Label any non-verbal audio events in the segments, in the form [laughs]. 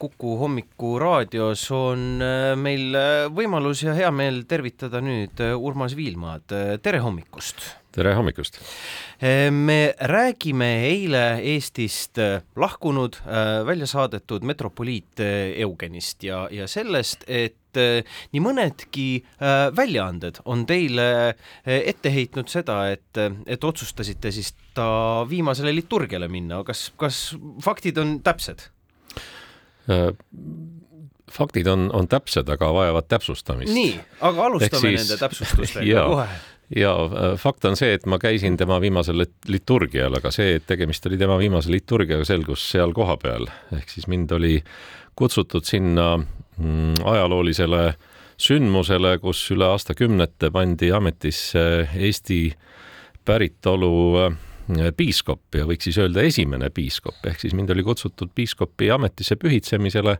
Kuku hommikuraadios on äh, meil äh, võimalus ja hea meel tervitada nüüd äh, Urmas Viilmaad, tere hommikust! tere hommikust! me räägime eile Eestist lahkunud, välja saadetud metropoliit Eugenist ja, ja sellest, et nii mõnedki väljaanded on teile ette heitnud seda, et, et otsustasite siis ta viimasele liturgiale minna, kas, kas faktid on täpsed? Äh, faktid on, on täpsed, aga vajavad täpsustamist. nii, aga alustame siis, nende täpsustustega [laughs] kohe ja äh, fakt on see, et ma käisin tema viimasel liturgial, aga see, et tegemist oli tema viimase liturgiaga, selgus seal kohapeal. ehk siis mind oli kutsutud sinna mm, ajaloolisele sündmusele, kus üle aastakümnete pandi ametisse Eesti päritolu äh, piiskop ja võiks siis öelda esimene piiskop, ehk siis mind oli kutsutud piiskopi ametisse pühitsemisele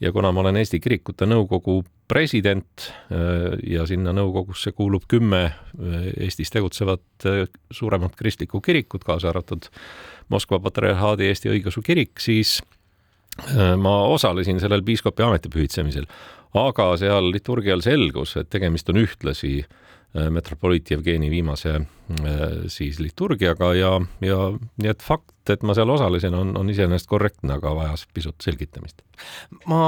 ja kuna ma olen Eesti Kirikute Nõukogu president äh, ja sinna nõukogusse kuulub kümme äh, Eestis tegutsevat äh, suuremat kristlikku kirikut, kaasa arvatud Moskva patriarhaadi Eesti õigeusu kirik, siis ma osalesin sellel piiskopi ametipühitsemisel, aga seal liturgial selgus, et tegemist on ühtlasi äh, Äh, metropoliit Jevgeni viimase äh, siis liturgiaga ja, ja nii et fakt, et ma seal osalesin, on, on iseenesest korrektne, aga vajas pisut selgitamist. ma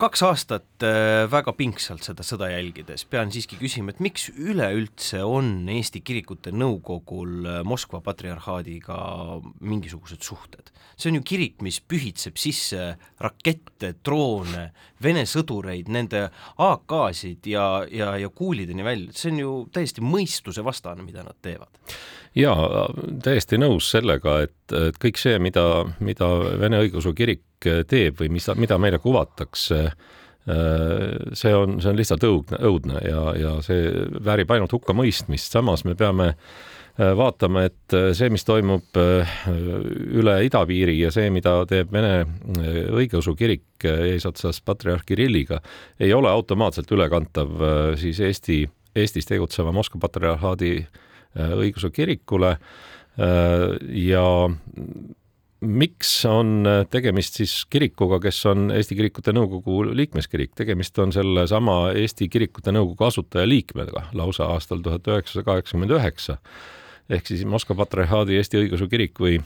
kaks aastat äh, väga pingsalt seda sõda jälgides pean siiski küsima, et miks üleüldse on Eesti Kirikute Nõukogul äh, Moskva patriarhaadiga mingisugused suhted? see on ju kirik, mis pühitseb sisse rakette, droone, Vene sõdureid, nende AK-sid ja, ja, ja kuulideni välja, see on ju täiesti mõistusevastane, mida nad teevad jaa, täiesti nõus sellega, et, et kõik see, mida, mida Vene Õigeusu Kirik teeb või mis, mida meile kuvatakse, see on, see on lihtsalt õudne, õudne ja, ja see väärib ainult hukkamõistmist, samas me peame vaatama, et see, mis toimub üle idapiiri ja see, mida teeb Vene õigeusu kirik eesotsas patriarh Kirilliga, ei ole automaatselt ülekantav siis Eesti, Eestis tegutseva Moskva patriarhaadi õigeusu kirikule ja miks on tegemist siis kirikuga, kes on Eesti Kirikute Nõukogu liikmeskirik, tegemist on sellesama Eesti Kirikute Nõukogu asutajaliikmega lausa aastal tuhat üheksasada kaheksakümmend üheksa. Ehk siis Moskva Patriarhaadi Eesti Õigeusu Kirik või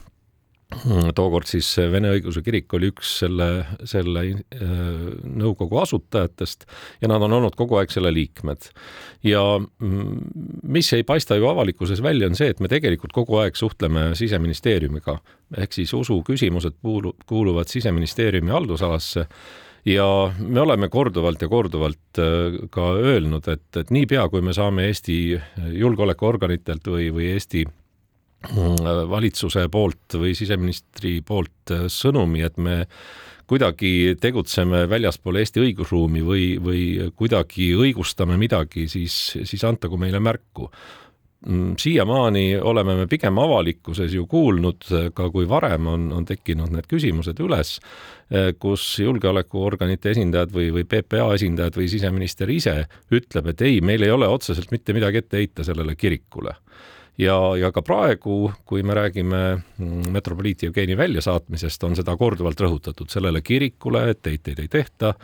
tookord siis Vene Õigeusu Kirik oli üks selle, selle äh, nõukogu asutajatest ja nad on olnud kogu aeg selle liikmed. ja mm, mis ei paista ju avalikkuses välja, on see, et me tegelikult kogu aeg suhtleme siseministeeriumiga, ehk siis usu küsimused kuulu-, kuuluvad siseministeeriumi haldusalasse ja me oleme korduvalt ja korduvalt äh, ka öelnud, et, et niipea, kui me saame Eesti julgeolekuorganitelt või, või Eesti valitsuse poolt või siseministri poolt sõnumi, et me kuidagi tegutseme väljaspool Eesti õigusruumi või, või kuidagi õigustame midagi, siis, siis antagu meile märku. siiamaani oleme me pigem avalikkuses ju kuulnud, ka kui varem on, on tekkinud need küsimused üles, kus julgeolekuorganite esindajad või, või PPA esindajad või siseminister ise ütleb, et ei, meil ei ole otseselt mitte midagi ette heita sellele kirikule ja, ja ka praegu, kui me räägime mm, metropoliit Jevgeni väljasaatmisest, on seda korduvalt rõhutatud, sellele kirikule etteheiteid ei tehta.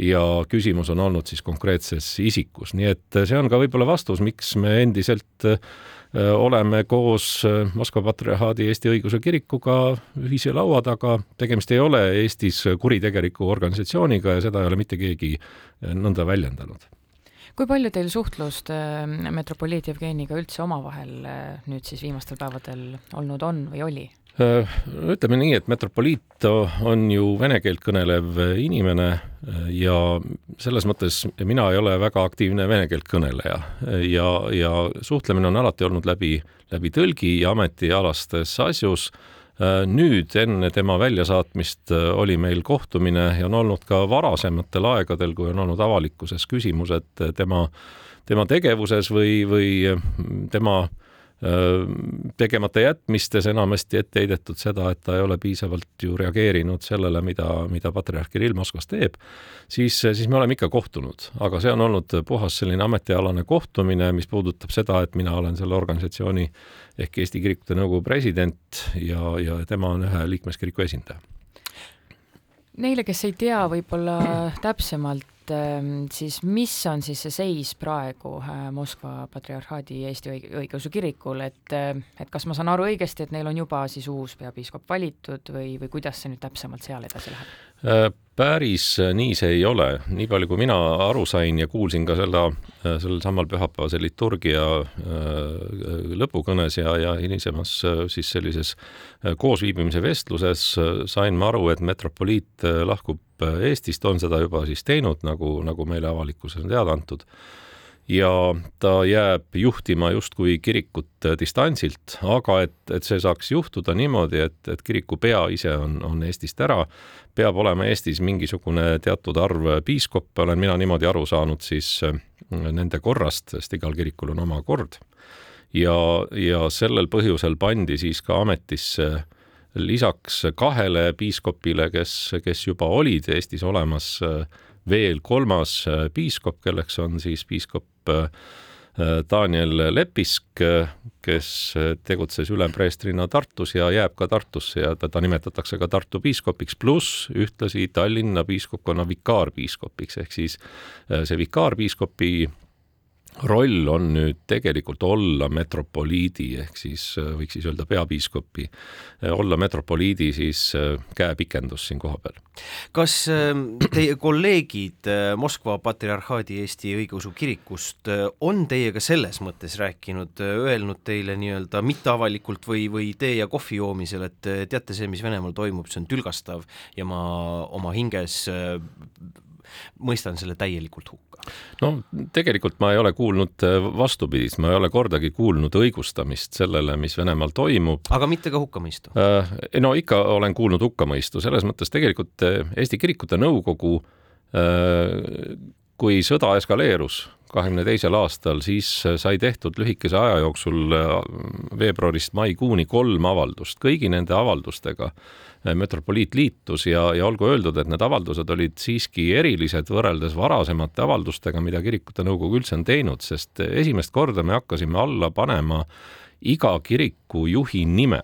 Ja küsimus on olnud siis konkreetses isikus, nii et see on ka võib-olla vastus, miks me endiselt äh, oleme koos äh, Moskva Patriarhaadi Eesti Õigeusu Kirikuga ühise laua taga, tegemist ei ole Eestis kuritegeliku organisatsiooniga ja seda ei ole mitte keegi äh, nõnda väljendanud kui palju teil suhtlust äh, metropoliit Jevgeniga üldse omavahel äh, nüüd siis viimastel päevadel olnud on või oli? Äh, ütleme nii, et metropoliit on ju vene keelt kõnelev inimene ja selles mõttes mina ei ole väga aktiivne vene keelt kõneleja ja, ja suhtlemine on alati olnud läbi, läbi tõlgi ja ametialastes asjus nüüd enne tema väljasaatmist äh, oli meil kohtumine ja on olnud ka varasematel aegadel, kui on olnud avalikkuses küsimused äh, tema, tema tegevuses või, või tema tegemata jätmistes enamasti ette heidetud seda, et ta ei ole piisavalt ju reageerinud sellele, mida, mida patriarh Kirill Moskvas teeb, siis, siis me oleme ikka kohtunud, aga see on olnud puhas selline ametialane kohtumine, mis puudutab seda, et mina olen selle organisatsiooni ehk Eesti Kirikute Nõukogu president ja, ja tema on ühe liikmeskiriku esindaja. Neile, kes ei tea võib-olla täpsemalt, ähm, siis mis on siis see seis praegu äh, Moskva Patriarhaadi Eesti Õigeusu Kirikul, et, äh, et kas ma saan aru õigesti, et neil on juba siis uus peapiiskop valitud või, või kuidas see nüüd täpsemalt seal edasi läheb? Äh, päris nii see ei ole, nii palju kui mina aru sain ja kuulsin ka seda, sellel samal pühapäevase liturgia lõpukõnes ja, ja hilisemas siis sellises koosviibimise vestluses sain ma aru, et metropoliit lahkub Eestist, on seda juba siis teinud, nagu, nagu meile avalikkuses on teada antud ja ta jääb juhtima justkui kirikut distantsilt, aga et, et see saaks juhtuda niimoodi, et, et kiriku pea ise on, on Eestist ära, peab olema Eestis mingisugune teatud arv piiskoppe, olen mina niimoodi aru saanud siis äh, nende korrast, sest igal kirikul on oma kord. ja, ja sellel põhjusel pandi siis ka ametisse lisaks kahele piiskopile, kes, kes juba olid Eestis olemas, veel kolmas piiskop, kelleks on siis piiskop äh, Daniel Lepisk, kes tegutses ülempreestrina Tartus ja jääb ka Tartusse ja teda nimetatakse ka Tartu piiskopiks, pluss ühtlasi Tallinna piiskopkonna vikaarpiiskopiks, ehk siis äh, see vikaarpiiskopi roll on nüüd tegelikult olla metropoliidi ehk siis äh, võiks siis öelda peapiiskopi, äh, olla metropoliidi siis äh, käepikendus siin kohapeal. kas ähm, teie kolleegid Moskva Patriarhaadi Eesti Õigeusu Kirikust on teiega selles mõttes rääkinud, öelnud teile nii-öelda mitteavalikult või, või tee ja kohvi joomisel, et teate, see, mis Venemaal toimub, see on tülgastav ja ma oma hinges mõistan selle täielikult hukka. no tegelikult ma ei ole kuulnud äh, vastupidist, ma ei ole kordagi kuulnud õigustamist sellele, mis Venemaal toimub. aga mitte ka hukkamõistu? Äh, no ikka olen kuulnud hukkamõistu, selles mõttes tegelikult äh, Eesti Kirikute Nõukogu kui sõda eskaleerus kahekümne teisel aastal, siis sai tehtud lühikese aja jooksul veebruarist maikuuni kolm avaldust. kõigi nende avaldustega metropoliit liitus ja, ja olgu öeldud, et need avaldused olid siiski erilised võrreldes varasemate avaldustega, mida kirikute nõukogu üldse on teinud, sest esimest korda me hakkasime alla panema iga kiriku juhi nime.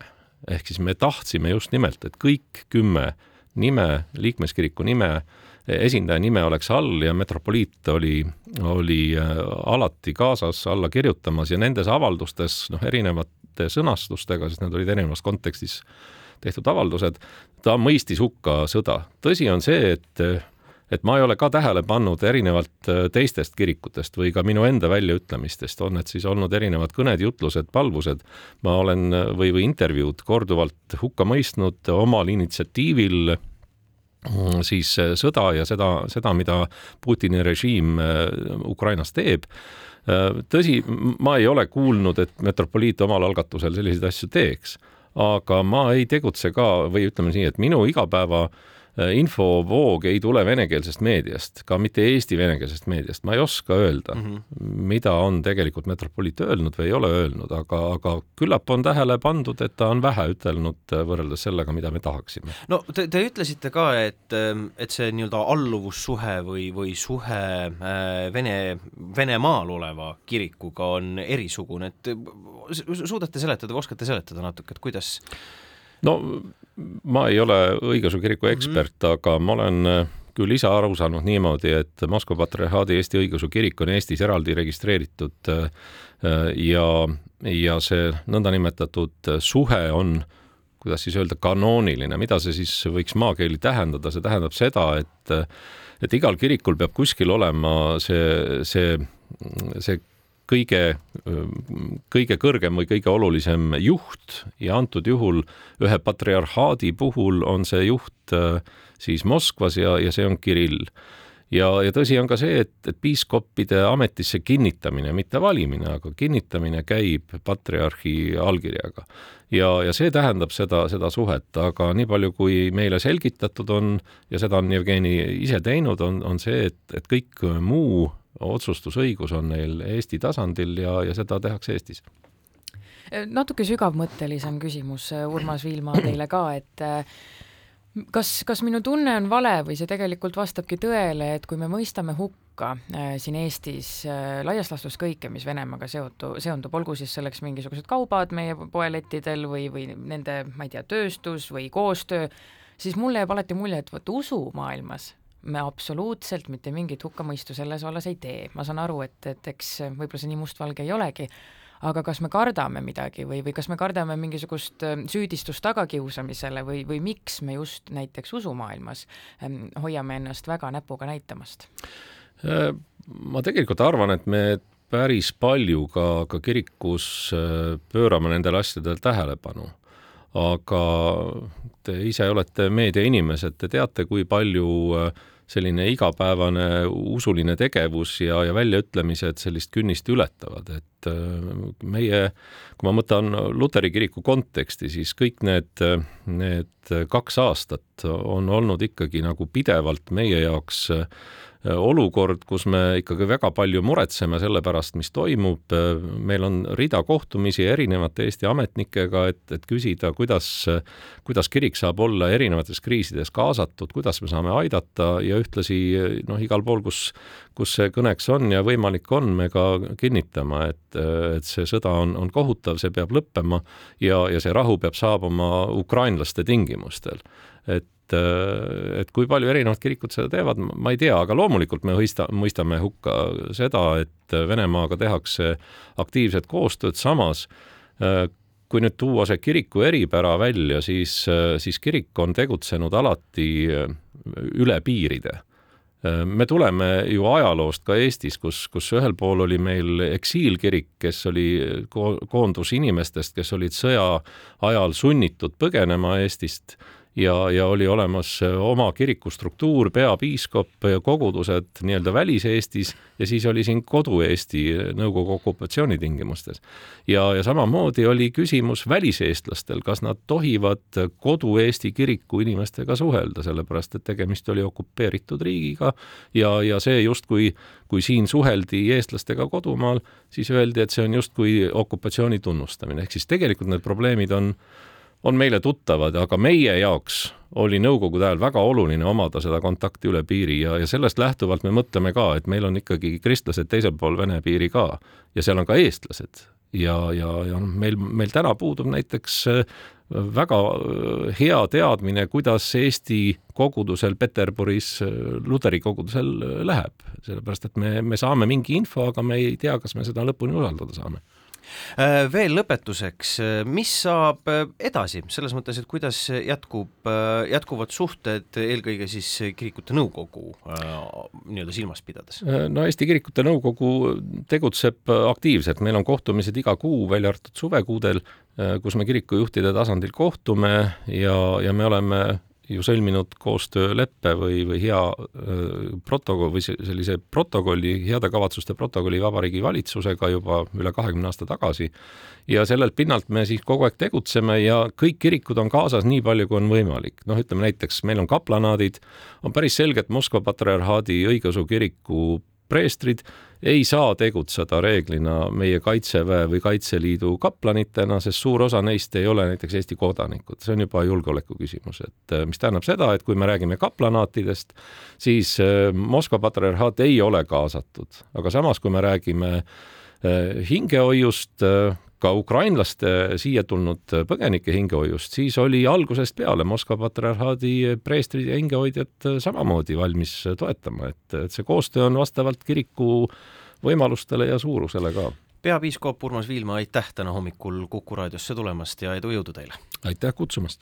ehk siis me tahtsime just nimelt, et kõik kümme nime, liikmeskiriku nime, esindaja nime oleks all ja metropoliit oli, oli äh, alati kaasas alla kirjutamas ja nendes avaldustes, noh, erinevate sõnastustega, sest need olid erinevas kontekstis tehtud avaldused, ta mõistis hukka sõda. tõsi on see, et et ma ei ole ka tähele pannud erinevalt äh, teistest kirikutest või ka minu enda väljaütlemistest, on need siis olnud erinevad kõned, jutlused, palvused, ma olen äh, või, või intervjuud korduvalt hukka mõistnud omal initsiatiivil mm, siis äh, sõda ja seda, seda, mida Putini režiim Ukrainas teeb. tõsi, ma ei ole kuulnud, et metropoliit omal algatusel selliseid asju teeks aga ma ei tegutse ka või ütleme nii, et minu igapäeva äh, infovoog ei tule venekeelsest meediast, ka mitte Eesti venekeelsest meediast, ma ei oska öelda mm, -hmm. mida on tegelikult metropoliit öelnud või ei ole öelnud, aga, aga küllap on tähele pandud, et ta on vähe ütelnud äh, võrreldes sellega, mida me tahaksime. no te, te ütlesite ka, et, ähm, et see nii-öelda alluvussuhe või, või suhe äh, Vene, Venemaal oleva kirikuga on erisugune, et suudate seletada või oskate seletada natuke, et kuidas no ma ei ole õigeusu kiriku mhm. ekspert mm, -hmm. aga ma olen äh, küll ise aru saanud niimoodi, et Moskva Patriarhaadi Eesti Õigeusu Kirik on Eestis eraldi registreeritud äh, ja, ja see nõndanimetatud suhe on, kuidas siis öelda, kanooniline, mida see siis võiks maakeeli tähendada, see tähendab seda, et et igal kirikul peab kuskil olema see, see, see kõige, kõige kõrgem või kõige olulisem juht ja antud juhul ühe patriarhaadi puhul on see juht äh, siis Moskvas ja, ja see on Kirill ja, ja tõsi on ka see, et, et piiskoppide ametisse kinnitamine, mitte valimine, aga kinnitamine käib patriarhi allkirjaga. ja, ja see tähendab seda, seda suhet, aga nii palju, kui meile selgitatud on ja seda on Jevgeni ise teinud, on, on see, et, et kõik muu otsustusõigus on neil Eesti tasandil ja, ja seda tehakse Eestis. natuke sügavmõttelisem küsimus, Urmas Viilma, teile ka, et kas, kas minu tunne on vale või see tegelikult vastabki tõele, et kui me mõistame hukka äh, siin Eestis äh, laias laastus kõike, mis Venemaaga seotu, seondub, olgu siis selleks mingisugused kaubad meie poelettidel või, või nende, ma ei tea, tööstus või koostöö, siis mulle jääb alati mulje, et vot usumaailmas me absoluutselt mitte mingit hukkamõistu selles vallas ei tee, ma saan aru, et, et eks võib-olla see nii mustvalge ei olegi, aga kas me kardame midagi või, või kas me kardame mingisugust äh, süüdistust tagakiusamisele või, või miks me just näiteks usumaailmas ähm, hoiame ennast väga näpuga näitamast? Äh, ma tegelikult arvan, et me päris palju ka, ka kirikus äh, pöörame nendele asjadele tähelepanu aga te ise olete meediainimesed, te teate, kui palju äh, selline igapäevane usuline tegevus ja, ja väljaütlemised sellist künnist ületavad, et äh, meie, kui ma mõtlen luteri kiriku konteksti, siis kõik need, need kaks aastat on olnud ikkagi nagu pidevalt meie jaoks äh, olukord, kus me ikkagi väga palju muretseme selle pärast, mis toimub, äh, meil on rida kohtumisi erinevate Eesti ametnikega, et, et küsida, kuidas, kuidas kirik saab olla erinevates kriisides kaasatud, kuidas me saame aidata ja ühtlasi noh, igal pool, kus, kus see kõneks on ja võimalik on, me ka kinnitama, et, et see sõda on, on kohutav, see peab lõppema ja, ja see rahu peab saabuma ukrainlaste tingimustel. et et, et kui palju erinevad kirikud seda teevad, ma ei tea, aga loomulikult me mõista, mõistame hukka seda, et Venemaaga tehakse aktiivset koostööd, samas kui nüüd tuua see kiriku eripära välja, siis, siis kirik on tegutsenud alati üle piiride. Me tuleme ju ajaloost ka Eestis, kus, kus ühel pool oli meil eksiilkirik, kes oli ko koondus inimestest, kes olid sõja ajal sunnitud põgenema Eestist ja, ja oli olemas äh, oma kirikustruktuur, peapiiskop, kogudused nii-öelda Välis-Eestis ja siis oli siin kodu-Eesti Nõukogu okupatsiooni tingimustes. ja, ja samamoodi oli küsimus väliseestlastel, kas nad tohivad kodu-Eesti kiriku inimestega suhelda, sellepärast et tegemist oli okupeeritud riigiga ja, ja see justkui, kui siin suheldi eestlastega kodumaal, siis öeldi, et see on justkui okupatsiooni tunnustamine, ehk siis tegelikult need probleemid on on meile tuttavad, aga meie jaoks oli Nõukogude ajal väga oluline omada seda kontakti üle piiri ja, ja sellest lähtuvalt me mõtleme ka, et meil on ikkagi kristlased teisel pool Vene piiri ka ja seal on ka eestlased. Ja, ja, ja noh, meil, meil täna puudub näiteks äh, väga äh, hea teadmine, kuidas Eesti kogudusel Peterburis, äh, luteri kogudusel läheb, sellepärast et me, me saame mingi info, aga me ei tea, kas me seda lõpuni usaldada saame veel lõpetuseks, äh, mis saab äh, edasi, selles mõttes, et kuidas jätkub, jätkuvad suhted eelkõige siis kirikute nõukogu nii-öelda silmas pidades? no Eesti Kirikute Nõukogu tegutseb aktiivselt, meil on kohtumised iga kuu, välja arvatud suvekuudel, kus me kirikujuhtide tasandil kohtume ja, ja me oleme ju sõlminud koostööleppe või, või hea protokoll või sellise protokolli, heade kavatsuste protokolli Vabariigi Valitsusega juba üle kahekümne aasta tagasi. ja sellelt pinnalt me siis kogu aeg tegutseme ja kõik kirikud on kaasas nii palju, kui on võimalik. noh, ütleme näiteks meil on kaplanaadid, on päris selgelt Moskva patriarhaadi õigeusu kiriku preestrid ei saa tegutseda reeglina meie Kaitseväe või Kaitseliidu kaplanitena, sest suur osa neist ei ole näiteks Eesti kodanikud, see on juba julgeoleku küsimus, et äh, mis tähendab seda, et kui me räägime kaplanaatidest, siis äh, Moskva patriarhaat ei ole kaasatud, aga samas, kui me räägime äh, hingehoiust, ka ukrainlaste siia tulnud põgenike hingehoiust, siis oli algusest peale Moskva patriarhaadi preestrid ja hingehoidjad samamoodi valmis toetama, et, et see koostöö on vastavalt kiriku võimalustele ja suurusele ka. peapiiskop Urmas Viilma, aitäh täna hommikul Kuku raadiosse tulemast ja edu, jõudu teile! aitäh kutsumast!